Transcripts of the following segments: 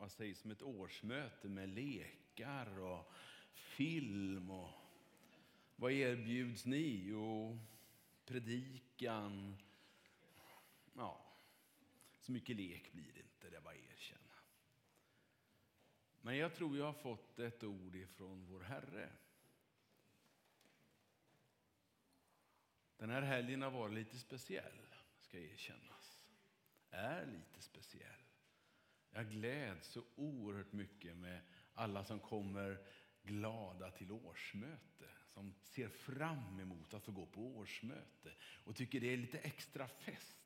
vad sägs om ett årsmöte med lekar och film. Och vad erbjuds ni? Jo, predikan. Ja, så mycket lek blir det inte, det var erkänna. Men jag tror jag har fått ett ord ifrån vår Herre. Den här helgen har varit lite speciell, ska erkännas. Är lite speciell. Jag gläds så oerhört mycket med alla som kommer glada till årsmöte, som ser fram emot att få gå på årsmöte och tycker det är lite extra fest.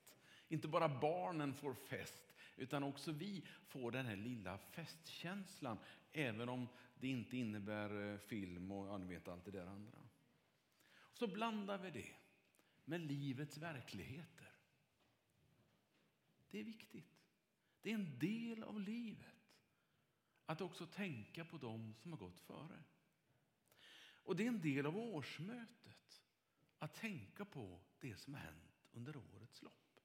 Inte bara barnen får fest, utan också vi får den här lilla festkänslan, även om det inte innebär eh, film och ja, vet allt det där andra. Så blandar vi det med livets verkligheter. Det är viktigt. Det är en del av livet att också tänka på dem som har gått före. Och det är en del av årsmötet att tänka på det som har hänt under årets lopp.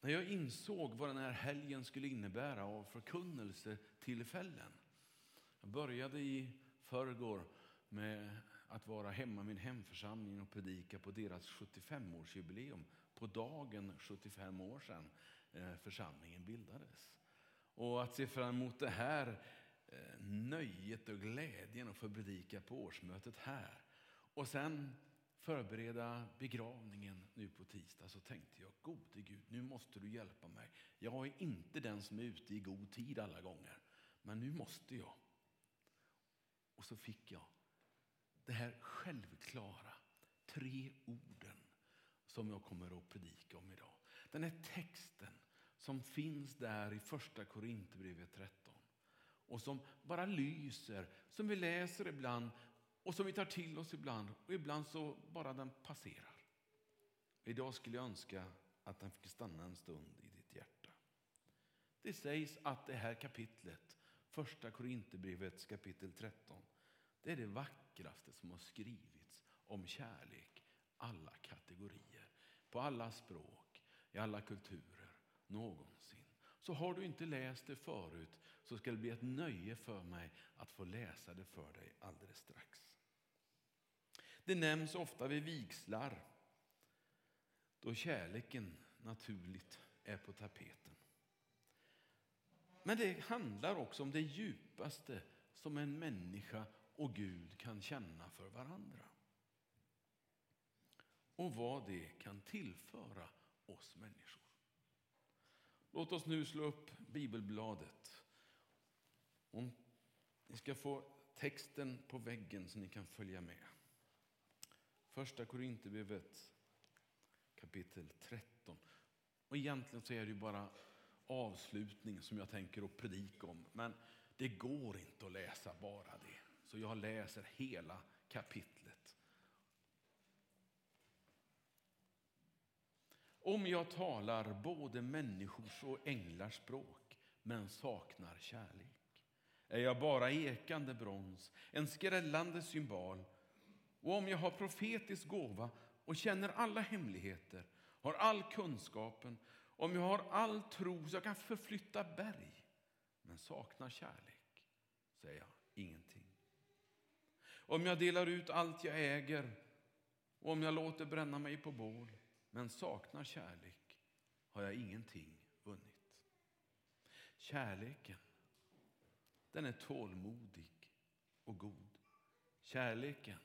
När jag insåg vad den här helgen skulle innebära av förkunnelsetillfällen. Jag började i förrgår med att vara hemma i min hemförsamling och predika på deras 75-årsjubileum på dagen 75 år sedan eh, församlingen bildades. Och att se fram emot det här eh, nöjet och glädjen att få predika på årsmötet här. Och sen förbereda begravningen nu på tisdag så tänkte jag, gode Gud, nu måste du hjälpa mig. Jag är inte den som är ute i god tid alla gånger, men nu måste jag. Och så fick jag det här självklara, tre orden som jag kommer att predika om idag. Den här texten som finns där i första Korinthierbrevet 13 och som bara lyser, som vi läser ibland och som vi tar till oss ibland och ibland så bara den passerar. Idag skulle jag önska att den fick stanna en stund i ditt hjärta. Det sägs att det här kapitlet, första Korinthierbrevets kapitel 13, det är det vackraste som har skrivits om kärlek, alla kategorier, på alla språk, i alla kulturer, någonsin. Så har du inte läst det förut så ska det bli ett nöje för mig att få läsa det för dig alldeles strax. Det nämns ofta vid vigslar då kärleken naturligt är på tapeten. Men det handlar också om det djupaste som en människa och Gud kan känna för varandra. Och vad det kan tillföra oss människor. Låt oss nu slå upp bibelbladet. Ni ska få texten på väggen så ni kan följa med. Första Korinthierbrevet kapitel 13. Och egentligen så är det bara avslutning som jag tänker att predika om. Men det går inte att läsa bara det. Så jag läser hela kapitlet. Om jag talar både människors och änglars språk men saknar kärlek är jag bara ekande brons, en skrällande symbol. Och om jag har profetisk gåva och känner alla hemligheter, har all kunskapen, om jag har all tro så jag kan förflytta berg men saknar kärlek, säger jag ingenting. Om jag delar ut allt jag äger och om jag låter bränna mig på bål men saknar kärlek har jag ingenting vunnit. Kärleken, den är tålmodig och god. Kärleken,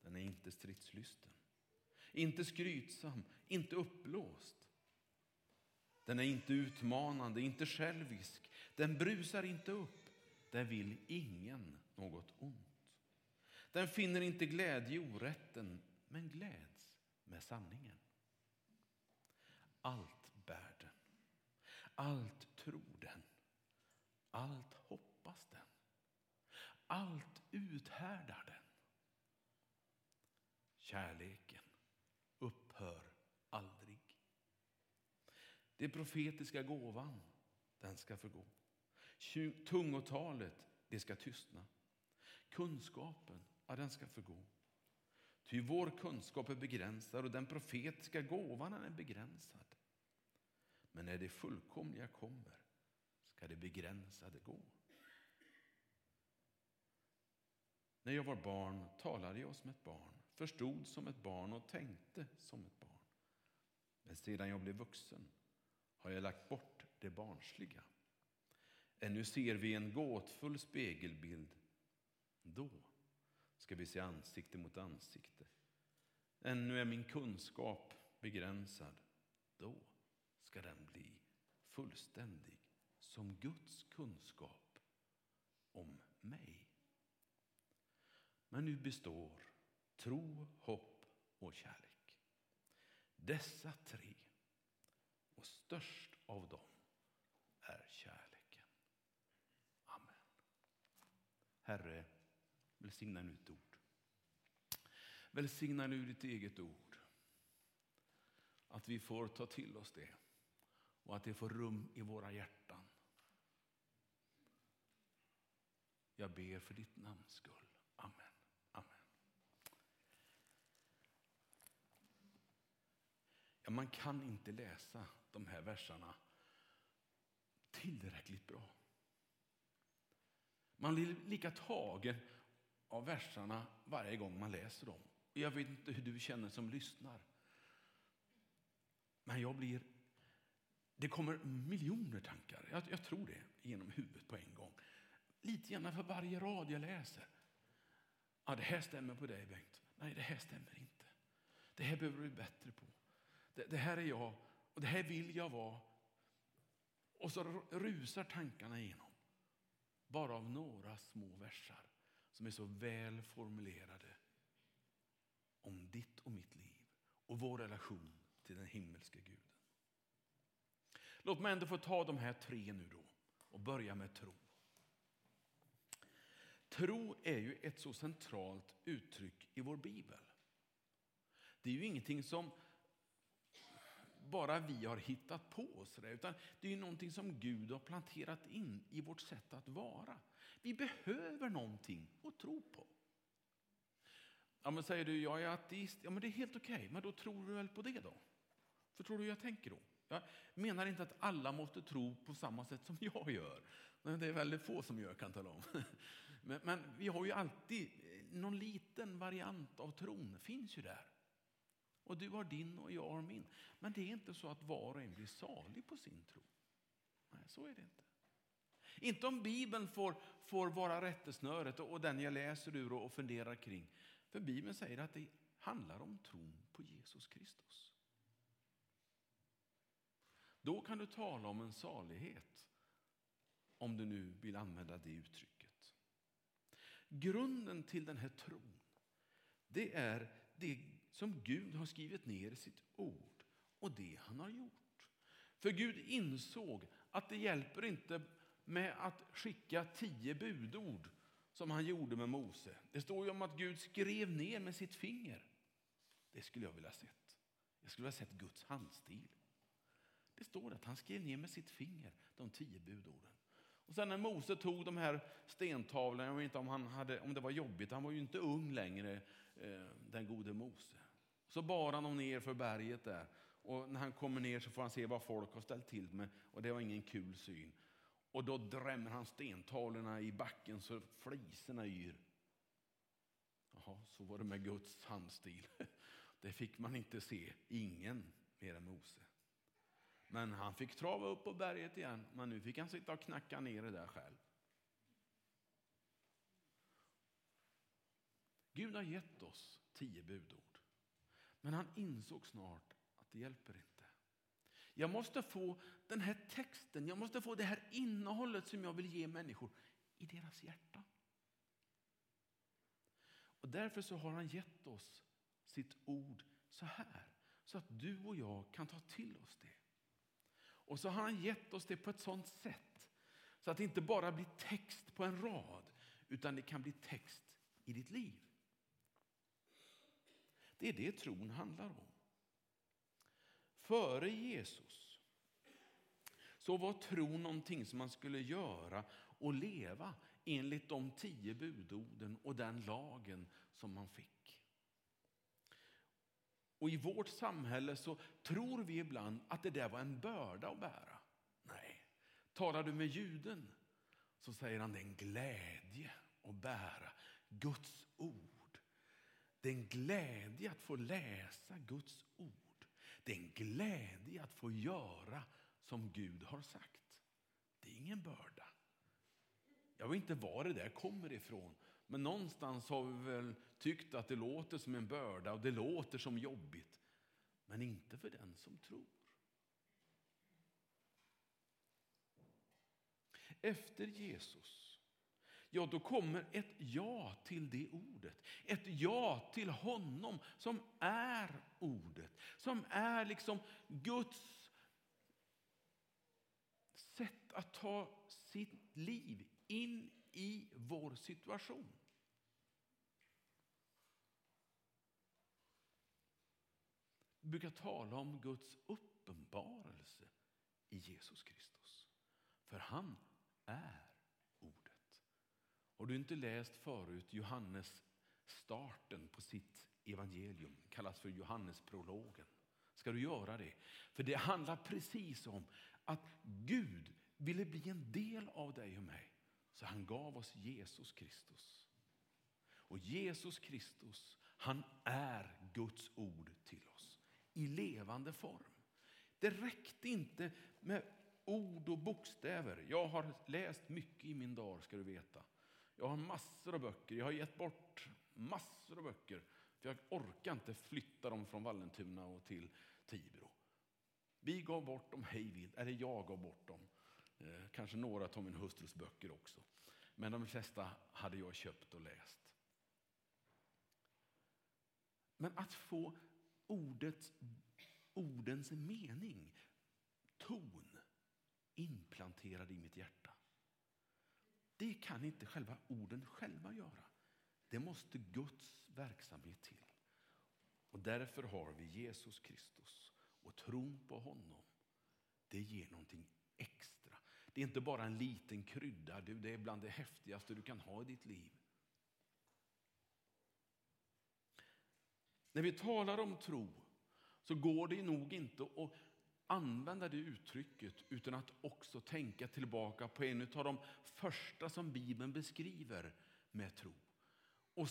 den är inte stridslysten, inte skrytsam, inte uppblåst. Den är inte utmanande, inte självisk. Den brusar inte upp. Den vill ingen något ont. Den finner inte glädje i orätten, men gläds med sanningen. Allt bär den, allt tror den, allt hoppas den, allt uthärdar den. Kärleken upphör aldrig. Det profetiska gåvan, den ska förgå. Tungotalet, det ska tystna. Kunskapen, ja, den ska förgå. Ty vår kunskap är begränsad och den profetiska gåvan är begränsad. Men när det fullkomliga kommer ska det begränsade gå. När jag var barn talade jag som ett barn, förstod som ett barn och tänkte som ett barn. Men sedan jag blev vuxen har jag lagt bort det barnsliga. Ännu ser vi en gåtfull spegelbild. Då ska vi se ansikte mot ansikte. Ännu är min kunskap begränsad. Då ska den bli fullständig som Guds kunskap om mig. Men nu består tro, hopp och kärlek. Dessa tre, och störst av dem, är kärleken. Amen. Herre, välsigna nu ditt ord. Välsigna nu ditt eget ord. Att vi får ta till oss det och att det får rum i våra hjärtan. Jag ber för ditt namns skull. Amen. Amen. Ja, man kan inte läsa de här verserna tillräckligt bra. Man blir lika tagen av verserna varje gång man läser dem. Jag vet inte hur du känner som lyssnar. Men jag blir... Det kommer miljoner tankar, jag, jag tror det, genom huvudet på en gång. Lite grann för varje rad jag läser. Ja, det här stämmer på dig, Bengt. Nej, det här stämmer inte. Det här behöver du bli bättre på. Det, det här är jag och det här vill jag vara. Och så rusar tankarna igenom. Bara av några små versar som är så väl formulerade om ditt och mitt liv och vår relation till den himmelske guden. Låt mig ändå få ta de här tre nu då och börja med tro. Tro är ju ett så centralt uttryck i vår bibel. Det är ju ingenting som bara vi har hittat på oss, utan det är någonting som Gud har planterat in i vårt sätt att vara. Vi behöver någonting att tro på. Ja, men säger du jag är ateist, ja, men det är helt okej, okay. men då tror du väl på det då? För tror du jag tänker då? Jag menar inte att alla måste tro på samma sätt som jag gör. Det är väldigt få som gör, kan tala om. Men, men, vi har ju alltid eh, någon liten variant av tron, finns ju där. Och du har din och jag har min. Men det är inte så att var och en blir salig på sin tro. Nej, så är det inte. Inte om Bibeln får, får vara rättesnöret och, och den jag läser ur och, och funderar kring. För Bibeln säger att det handlar om tron på Jesus Kristus. Då kan du tala om en salighet, om du nu vill använda det uttrycket. Grunden till den här tron, det är det som Gud har skrivit ner i sitt ord och det han har gjort. För Gud insåg att det hjälper inte med att skicka tio budord som han gjorde med Mose. Det står ju om att Gud skrev ner med sitt finger. Det skulle jag vilja sett. Jag skulle vilja sett Guds handstil. Det står att han skrev ner med sitt finger de tio budorden. Och sen när Mose tog de här stentavlorna, jag vet inte om, han hade, om det var jobbigt, han var ju inte ung längre, eh, den gode Mose. Så bar han dem ner för berget där. Och när han kommer ner så får han se vad folk har ställt till med och det var ingen kul syn. Och då drämmer han stentavlorna i backen så fliserna yr. Jaha, så var det med Guds handstil. Det fick man inte se, ingen mer än Mose. Men han fick trava upp på berget igen, men nu fick han sitta och knacka ner det där själv. Gud har gett oss tio budord. Men han insåg snart att det hjälper inte. Jag måste få den här texten, jag måste få det här innehållet som jag vill ge människor i deras hjärta. Och därför så har han gett oss sitt ord så här, så att du och jag kan ta till oss det. Och så har han gett oss det på ett sådant sätt så att det inte bara blir text på en rad utan det kan bli text i ditt liv. Det är det tron handlar om. Före Jesus så var tron någonting som man skulle göra och leva enligt de tio budorden och den lagen som man fick. Och i vårt samhälle så tror vi ibland att det där var en börda att bära. Nej, talar du med juden så säger han det är en glädje att bära Guds ord. Det är en glädje att få läsa Guds ord. Det är en glädje att få göra som Gud har sagt. Det är ingen börda. Jag vet inte var det där kommer ifrån. Men någonstans har vi väl tyckt att det låter som en börda och det låter som jobbigt. Men inte för den som tror. Efter Jesus, ja då kommer ett ja till det ordet. Ett ja till honom som är ordet. Som är liksom Guds sätt att ta sitt liv in i vår situation. Vi brukar tala om Guds uppenbarelse i Jesus Kristus. För han är. Har du inte läst förut Johannes starten på sitt evangelium, kallas för Johannesprologen, ska du göra det. För det handlar precis om att Gud ville bli en del av dig och mig. Så han gav oss Jesus Kristus. Och Jesus Kristus, han är Guds ord till oss i levande form. Det räckte inte med ord och bokstäver. Jag har läst mycket i min dag, ska du veta. Jag har massor av böcker. Jag har gett bort massor av böcker. För jag orkar inte flytta dem från Vallentuna och till Tibro. Vi gav bort dem hejvilt, eller jag gav bort dem. Eh, kanske några av min hustrus böcker också. Men de flesta hade jag köpt och läst. Men att få ordets, ordens mening, ton, implanterad i mitt hjärta. Det kan inte själva orden själva göra. Det måste Guds verksamhet till. Och därför har vi Jesus Kristus och tron på honom. Det ger någonting extra. Det är inte bara en liten krydda, det är bland det häftigaste du kan ha i ditt liv. När vi talar om tro så går det nog inte att använda det uttrycket utan att också tänka tillbaka på en av de första som Bibeln beskriver med tro. Och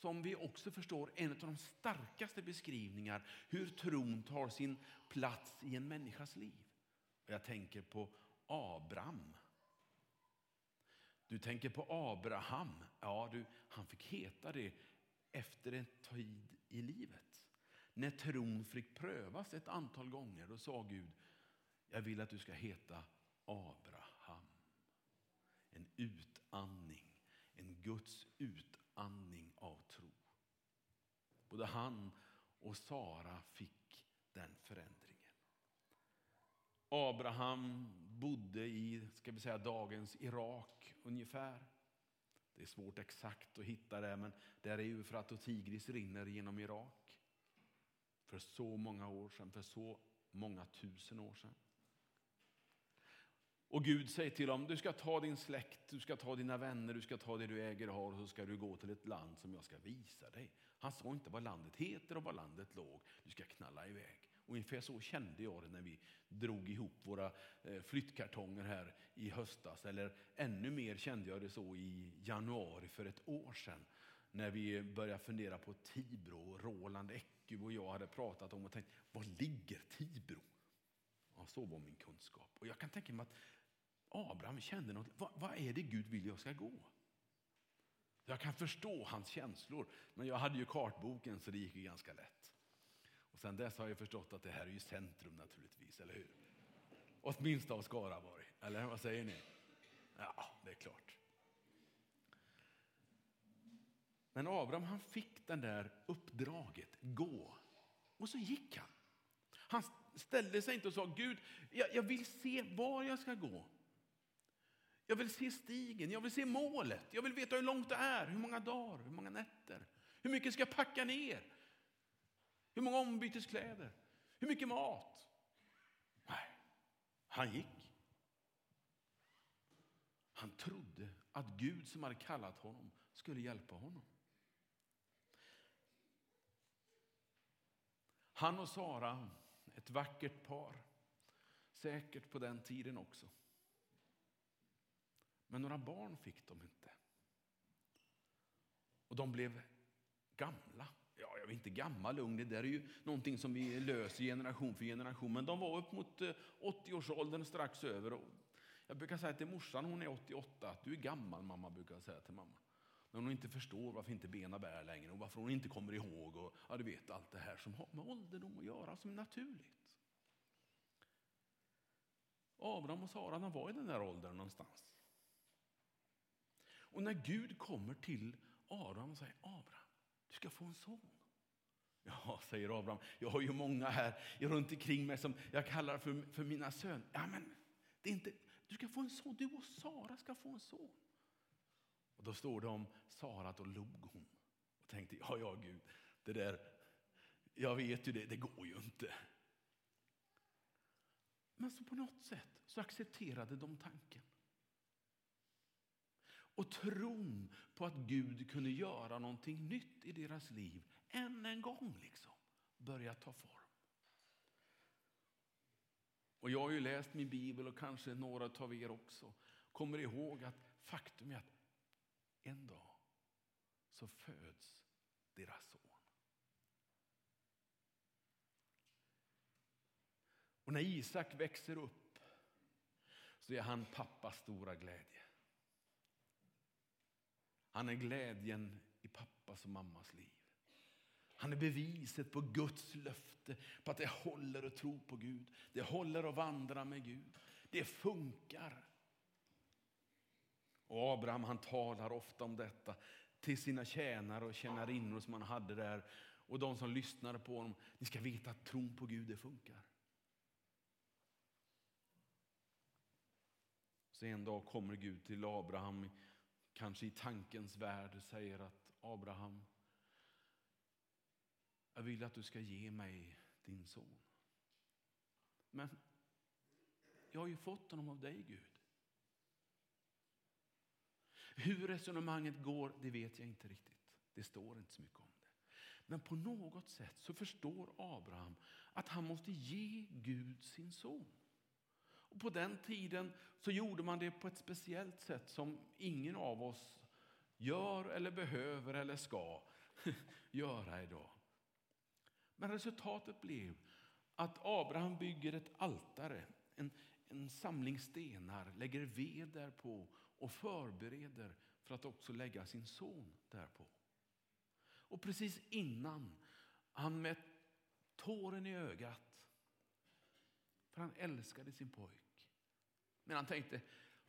som vi också förstår en av de starkaste beskrivningar hur tron tar sin plats i en människas liv. Jag tänker på Abraham. Du tänker på Abraham. Ja, du, han fick heta det efter en tid i livet. När tron fick prövas ett antal gånger, då sa Gud, jag vill att du ska heta Abraham. En utandning, en Guds utandning av tro. Både han och Sara fick den förändringen. Abraham bodde i ska vi säga, dagens Irak ungefär. Det är svårt exakt att hitta det, men där är Eufrat och Tigris rinner genom Irak. För så många år sedan, för så många tusen år sedan. Och Gud säger till dem, du ska ta din släkt, du ska ta dina vänner, du ska ta det du äger och har och så ska du gå till ett land som jag ska visa dig. Han sa inte vad landet heter och var landet låg. Du ska knalla iväg. Ungefär så kände jag det när vi drog ihop våra eh, flyttkartonger här i höstas. Eller ännu mer kände jag det så i januari för ett år sedan. När vi började fundera på Tibro. och Roland Eck. Ecku och jag hade pratat om och tänkt, var ligger Tibro? Ja, så var min kunskap. Och jag kan tänka mig att Abraham kände något. Vad, vad är det Gud vill jag ska gå? Jag kan förstå hans känslor, men jag hade ju kartboken så det gick ju ganska lätt. Och sen dess har jag förstått att det här är ju centrum naturligtvis, eller hur? Åtminstone av Skaraborg, eller vad säger ni? Ja, det är klart. Men Abraham han fick den där uppdraget, gå. Och så gick han. Han ställde sig inte och sa, Gud, jag, jag vill se var jag ska gå. Jag vill se stigen, jag vill se målet, jag vill veta hur långt det är, hur många dagar, hur många nätter. Hur mycket ska jag packa ner? Hur många ombyteskläder? Hur mycket mat? Nej, han gick. Han trodde att Gud som hade kallat honom skulle hjälpa honom. Han och Sara, ett vackert par. Säkert på den tiden också. Men några barn fick de inte. Och de blev gamla. Ja, jag är inte gammal ung, det där är ju någonting som vi löser generation för generation. Men de var upp mot eh, 80-årsåldern strax över. Jag brukar säga till morsan, hon är 88, att du är gammal mamma, brukar jag säga till mamma. När hon inte förstår varför inte benen bär längre och varför hon inte kommer ihåg och ja, du vet allt det här som har med ålderdom att göra, som är naturligt. Abraham och Sara de var i den där åldern någonstans. Och när Gud kommer till Abraham och säger Abraham, du ska få en son. Ja, säger Abraham, jag har ju många här runt omkring mig som jag kallar för, för mina söner. Ja, men det är inte, du ska få en son, du och Sara ska få en son. Och då står det om Sara, då log hon och tänkte, ja, ja, Gud, det där, jag vet ju det, det går ju inte. Men så på något sätt så accepterade de tanken. Och tron på att Gud kunde göra någonting nytt i deras liv än en gång liksom började ta form. Och jag har ju läst min bibel och kanske några av er också kommer ihåg att faktum är att en dag så föds deras son. Och när Isak växer upp så är han pappas stora glädje. Han är glädjen i pappas och mammas liv. Han är beviset på Guds löfte, på att det håller att tro på Gud. Det håller att vandra med Gud. Det funkar. Och Abraham han talar ofta om detta till sina tjänare och tjänarinnor som han hade där. Och de som lyssnade på honom. Ni ska veta att tron på Gud det funkar. Så en dag kommer Gud till Abraham, kanske i tankens värld, och säger att Abraham, jag vill att du ska ge mig din son. Men jag har ju fått honom av dig, Gud. Hur resonemanget går, det vet jag inte riktigt. Det står inte så mycket om det. Men på något sätt så förstår Abraham att han måste ge Gud sin son. Och på den tiden så gjorde man det på ett speciellt sätt som ingen av oss gör eller behöver eller ska göra idag. Men resultatet blev att Abraham bygger ett altare, en, en samling stenar, lägger ved därpå och förbereder för att också lägga sin son därpå. Och precis innan han med tåren i ögat, för han älskade sin pojk, men han tänkte,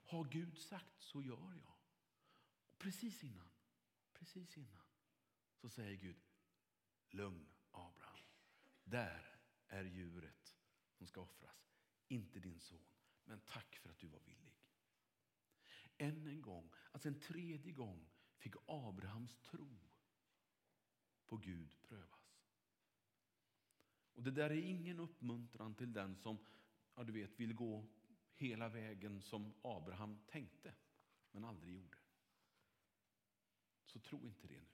har Gud sagt så gör jag. Och precis innan, precis innan så säger Gud, lugn Abraham, där är djuret som ska offras, inte din son, men tack för att du var villig. Än en gång, alltså en tredje gång, fick Abrahams tro på Gud prövas. Och Det där är ingen uppmuntran till den som ja, du vet, vill gå hela vägen som Abraham tänkte, men aldrig gjorde. Så tro inte det nu.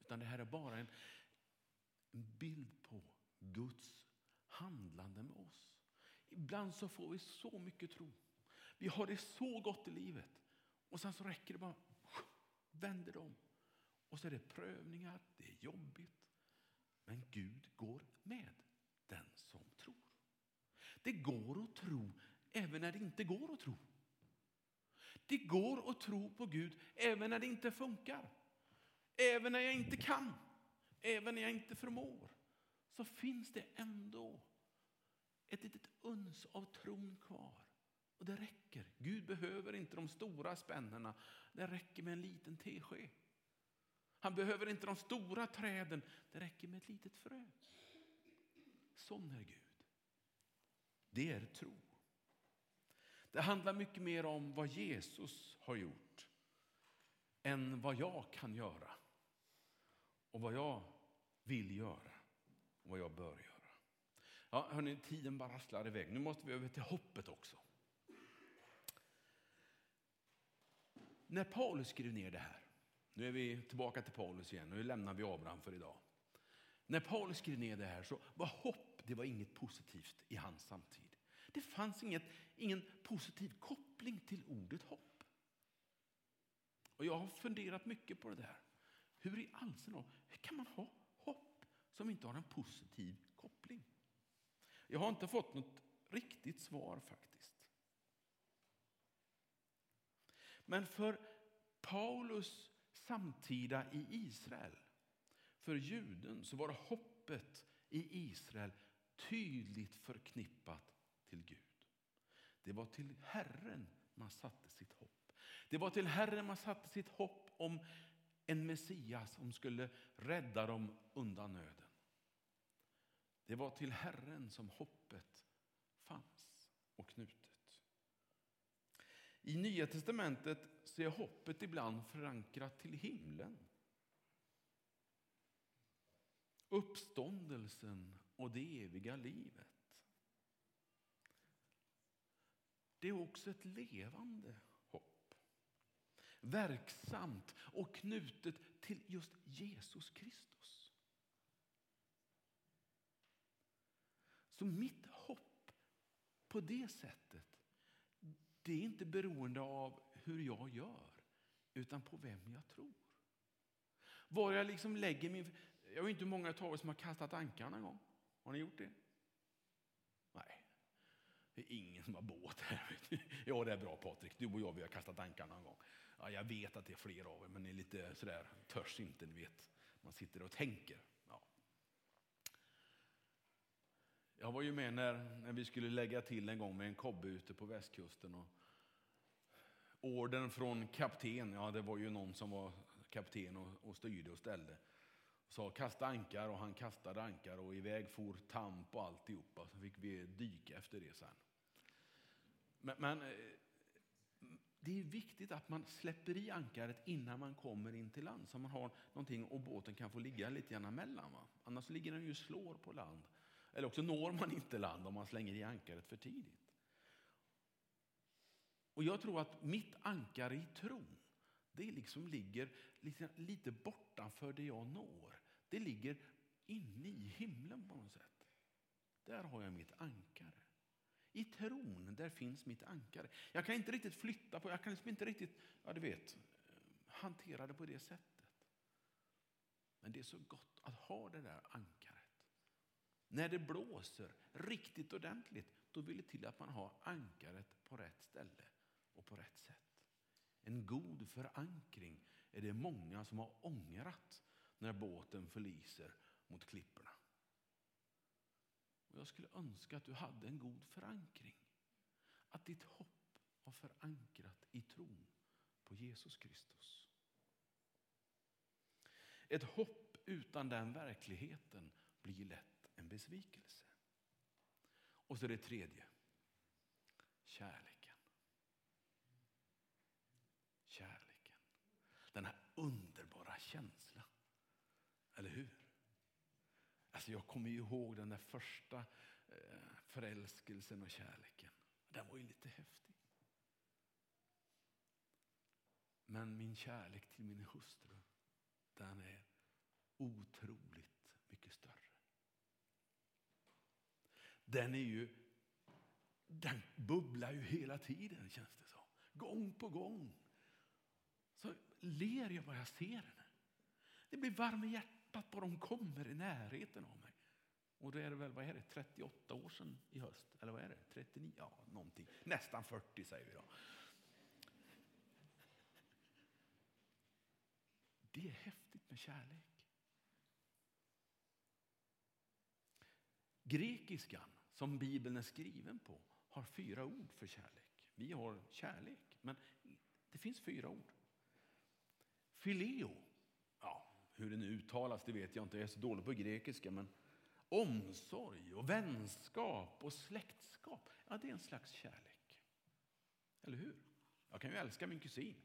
Utan det här är bara en, en bild på Guds handlande med oss. Ibland så får vi så mycket tro. Vi har det så gott i livet. Och sen så räcker det bara, vänder om. Och så är det prövningar, det är jobbigt. Men Gud går med den som tror. Det går att tro även när det inte går att tro. Det går att tro på Gud även när det inte funkar. Även när jag inte kan, även när jag inte förmår. Så finns det ändå ett litet uns av tron kvar. Och det räcker. Gud behöver inte de stora spännena. Det räcker med en liten tesked. Han behöver inte de stora träden. Det räcker med ett litet frö. Sån är Gud. Det är tro. Det handlar mycket mer om vad Jesus har gjort än vad jag kan göra och vad jag vill göra och vad jag bör göra. Ja, hörni, tiden bara rasslar iväg. Nu måste vi över till hoppet också. När Paulus skrev ner det här, nu är vi tillbaka till Paulus igen, nu lämnar vi Abraham för idag. när Paulus skrev ner det här så var hopp det var inget positivt i hans samtid. Det fanns inget, ingen positiv koppling till ordet hopp. Och Jag har funderat mycket på det där. Hur i all hur kan man ha hopp som inte har en positiv koppling? Jag har inte fått något riktigt svar faktiskt. Men för Paulus samtida i Israel, för juden, så var hoppet i Israel tydligt förknippat till Gud. Det var till Herren man satte sitt hopp. Det var till Herren man satte sitt hopp om en Messias som skulle rädda dem undan nöden. Det var till Herren som hoppet fanns och knutet. I Nya testamentet så är hoppet ibland förankrat till himlen. Uppståndelsen och det eviga livet. Det är också ett levande hopp. Verksamt och knutet till just Jesus Kristus. Så mitt hopp på det sättet, det är inte beroende av hur jag gör, utan på vem jag tror. Var jag liksom lägger min... Jag vet inte hur många av er som har kastat ankarna en gång. Har ni gjort det? Nej, det är ingen som har båt här. Ja, det är bra Patrik. Du och jag vi har kastat ankarna en gång. Ja, jag vet att det är fler av er, men ni är lite sådär, törs inte. Ni vet, man sitter och tänker. Ja. Jag var ju med när, när vi skulle lägga till en gång med en kobbe ute på västkusten. Och orden från kapten, ja det var ju någon som var kapten och, och styrde och ställde. Sa kasta ankar och han kastade ankar och iväg for tamp och alltihopa. Så fick vi dyka efter det sen. Men, men eh, det är viktigt att man släpper i ankaret innan man kommer in till land så man har någonting och båten kan få ligga lite grann emellan. Va? Annars ligger den ju slår på land. Eller också når man inte land om man slänger i ankaret för tidigt. Och jag tror att mitt ankare i tron, det liksom ligger lite, lite bortanför det jag når. Det ligger inne i himlen på något sätt. Där har jag mitt ankare. I tron, där finns mitt ankare. Jag kan inte riktigt flytta på jag kan liksom inte riktigt, ja du vet, eh, hantera det på det sättet. Men det är så gott att ha det där ankaret. När det blåser riktigt ordentligt, då vill det till att man har ankaret på rätt ställe och på rätt sätt. En god förankring är det många som har ångrat när båten förliser mot klipporna. Och jag skulle önska att du hade en god förankring. Att ditt hopp var förankrat i tron på Jesus Kristus. Ett hopp utan den verkligheten blir lätt en besvikelse. Och så det tredje. Kärleken. Kärleken. Den här underbara känslan. Eller hur? Alltså jag kommer ihåg den där första eh, förälskelsen och kärleken. Den var ju lite häftig. Men min kärlek till min hustru, den är otroligt mycket större. Den är ju, den bubblar ju hela tiden känns det som. Gång på gång. Så ler jag bara jag ser henne. Det blir varm i hjärtat bara hon kommer i närheten av mig. Och då är det väl, vad är det, 38 år sedan i höst? Eller vad är det? 39? Ja, någonting. Nästan 40 säger vi då. Det är häftigt med kärlek. Grekiskan, som Bibeln är skriven på, har fyra ord för kärlek. Vi har kärlek, men det finns fyra ord. Fileo, ja, hur det nu uttalas det vet jag inte, jag är så dålig på grekiska, men omsorg och vänskap och släktskap, ja det är en slags kärlek. Eller hur? Jag kan ju älska min kusin.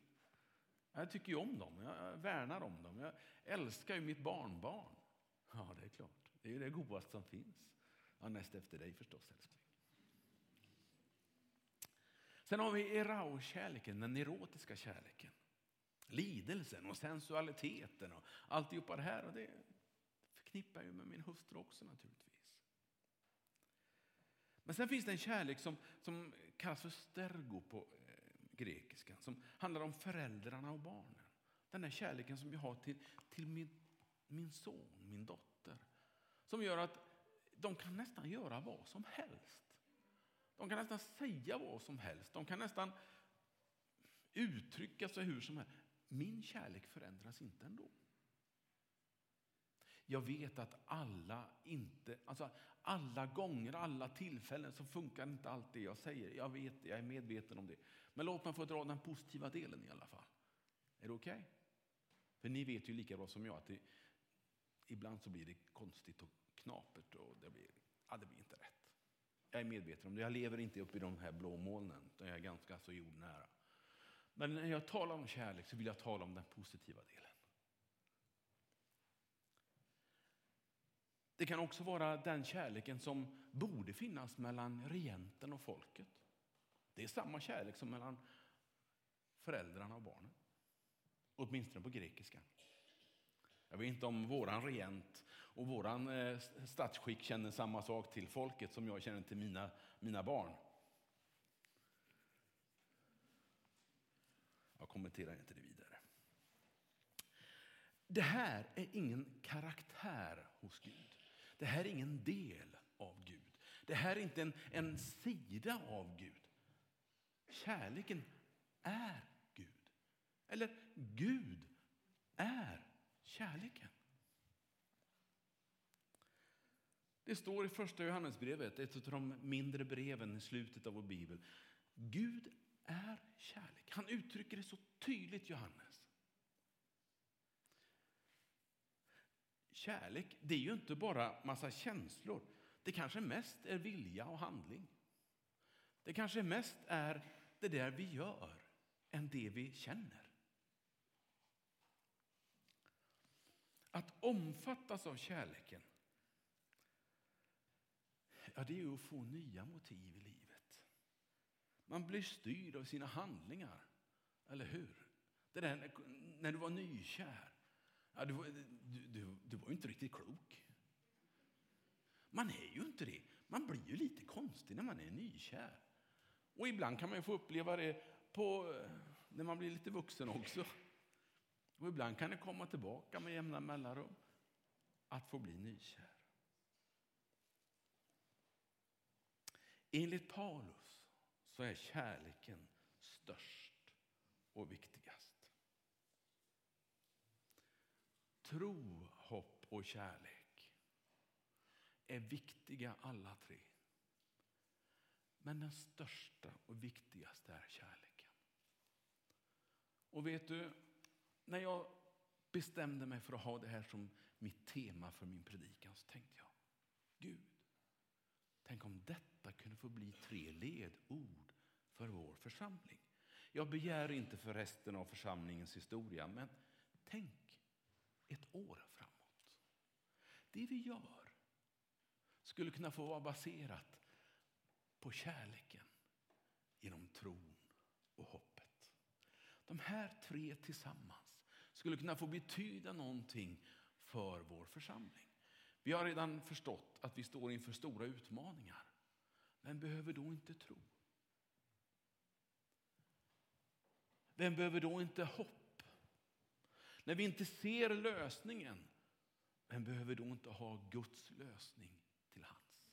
Jag tycker ju om dem, jag värnar om dem. Jag älskar ju mitt barnbarn. Ja, det är klart. Det är ju det godaste som finns. Ja, näst efter dig förstås, älskling. Sen har vi erao-kärleken, den erotiska kärleken. Lidelsen och sensualiteten och alltihopa det här. Och det förknippar jag med min hustru också naturligtvis. Men sen finns det en kärlek som, som kallas för stergo på eh, grekiska, som handlar om föräldrarna och barnen. Den här kärleken som jag har till, till min, min son, min dotter. Som gör att de kan nästan göra vad som helst. De kan nästan säga vad som helst. De kan nästan uttrycka sig hur som helst. Min kärlek förändras inte ändå. Jag vet att alla inte, alltså alla gånger, alla tillfällen så funkar inte allt det jag säger. Jag vet jag är medveten om det. Men låt mig få dra den positiva delen i alla fall. Är det okej? Okay? För ni vet ju lika bra som jag att det, ibland så blir det konstigt och knapert och det blir, ja, det blir inte rätt. Jag är medveten om det. Jag lever inte uppe i de här blå molnen, utan jag är ganska så jordnära. Men när jag talar om kärlek så vill jag tala om den positiva delen. Det kan också vara den kärleken som borde finnas mellan regenten och folket. Det är samma kärlek som mellan föräldrarna och barnen. Åtminstone på grekiska. Jag vet inte om våran regent och våran eh, statsskick känner samma sak till folket som jag känner till mina, mina barn. Jag kommenterar inte det vidare. Det här är ingen karaktär hos Gud. Det här är ingen del av Gud. Det här är inte en, en sida av Gud. Kärleken är Gud. Eller Gud är kärleken. Det står i första Johannesbrevet, ett av de mindre breven i slutet av vår bibel. Gud är kärlek. Han uttrycker det så tydligt, Johannes. Kärlek, det är ju inte bara massa känslor. Det kanske mest är vilja och handling. Det kanske mest är det där vi gör än det vi känner. Att omfattas av kärleken, ja, det är att få nya motiv i livet. Man blir styrd av sina handlingar, eller hur? Det där när du var nykär. Ja, du, du, du, du var ju inte riktigt klok. Man är ju inte det. Man blir ju lite konstig när man är nykär. Och ibland kan man få uppleva det på, eh, när man blir lite vuxen också. Och ibland kan det komma tillbaka med jämna mellanrum att få bli nykär. Enligt Paulus så är kärleken störst och viktigast. Tro, hopp och kärlek är viktiga alla tre. Men den största och viktigaste är kärleken. Och vet du, när jag bestämde mig för att ha det här som mitt tema för min predikan så tänkte jag, Gud, tänk om detta kunde få bli tre ledord för vår församling. Jag begär inte för resten av församlingens historia, men tänk ett år framåt. Det vi gör skulle kunna få vara baserat på kärleken genom tron och hoppet. De här tre tillsammans skulle kunna få betyda någonting för vår församling. Vi har redan förstått att vi står inför stora utmaningar, men behöver då inte tro? Vem behöver då inte hopp? När vi inte ser lösningen, vem behöver då inte ha Guds lösning till hands?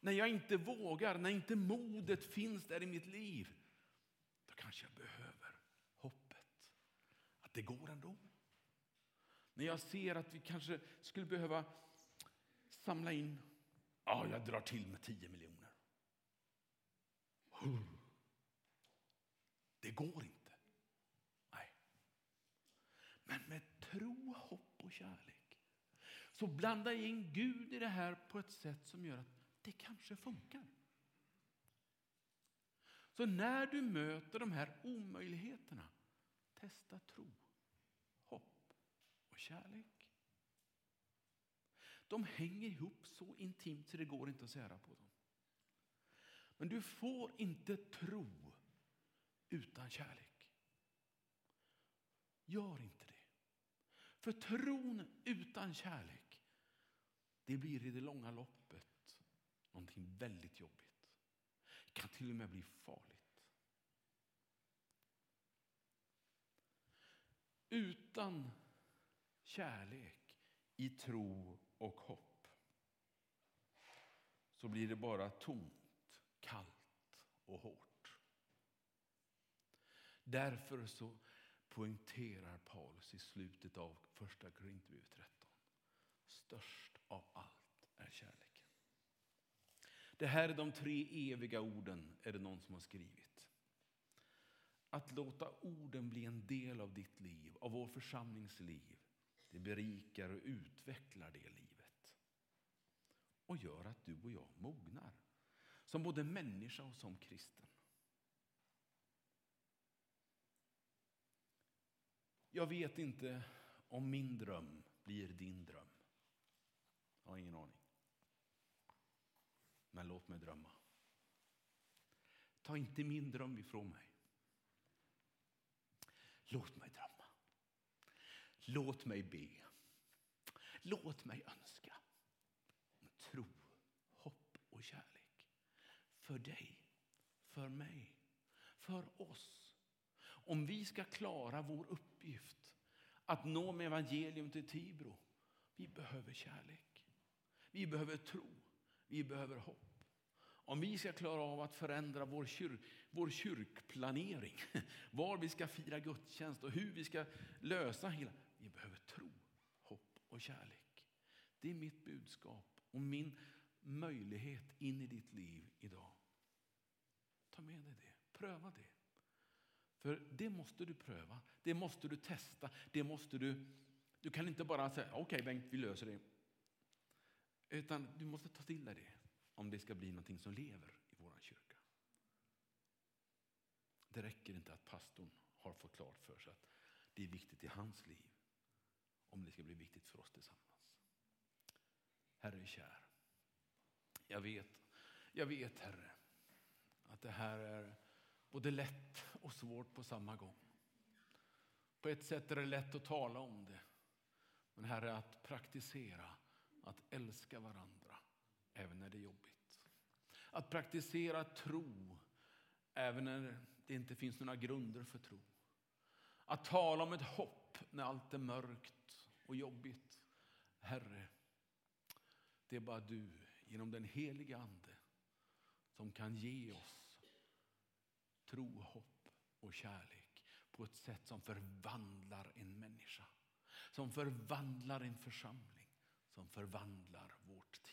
När jag inte vågar, när inte modet finns där i mitt liv, då kanske jag behöver hoppet. Att det går ändå. När jag ser att vi kanske skulle behöva samla in, ja, jag drar till med 10 miljoner. Det går inte. Nej. Men med tro, hopp och kärlek så blanda in Gud i det här på ett sätt som gör att det kanske funkar. Så när du möter de här omöjligheterna, testa tro, hopp och kärlek. De hänger ihop så intimt så det går inte att sära på dem. Men du får inte tro utan kärlek. Gör inte det. För tron utan kärlek, det blir i det långa loppet någonting väldigt jobbigt. Det kan till och med bli farligt. Utan kärlek i tro och hopp så blir det bara tomt, kallt och hårt. Därför så poängterar Paulus i slutet av första Korinthierbrevet 13. Störst av allt är kärleken. Det här är de tre eviga orden, är det någon som har skrivit. Att låta orden bli en del av ditt liv, av vår församlings liv, det berikar och utvecklar det livet. Och gör att du och jag mognar, som både människa och som kristen. Jag vet inte om min dröm blir din dröm. Jag har ingen aning. Men låt mig drömma. Ta inte min dröm ifrån mig. Låt mig drömma. Låt mig be. Låt mig önska. Och kärlek. För dig, för mig, för oss. Om vi ska klara vår uppgift att nå med evangelium till Tibro, vi behöver kärlek. Vi behöver tro. Vi behöver hopp. Om vi ska klara av att förändra vår, kyr, vår kyrkplanering, var vi ska fira gudstjänst och hur vi ska lösa hela... Vi behöver tro, hopp och kärlek. Det är mitt budskap och min möjlighet in i ditt liv idag. Ta med dig det, pröva det. För det måste du pröva, det måste du testa, det måste du... Du kan inte bara säga okej okay, Bengt, vi löser det. Utan du måste ta till dig det om det ska bli någonting som lever i vår kyrka. Det räcker inte att pastorn har fått klart för sig att det är viktigt i hans liv om det ska bli viktigt för oss tillsammans. Herre är kär, jag vet, jag vet Herre att det här är både lätt och svårt på samma gång. På ett sätt är det lätt att tala om det, men Herre att praktisera, att älska varandra även när det är jobbigt. Att praktisera tro även när det inte finns några grunder för tro. Att tala om ett hopp när allt är mörkt och jobbigt. Herre, det är bara du genom den heliga Ande som kan ge oss tro, hopp och kärlek på ett sätt som förvandlar en människa, som förvandlar en församling, som förvandlar vårt.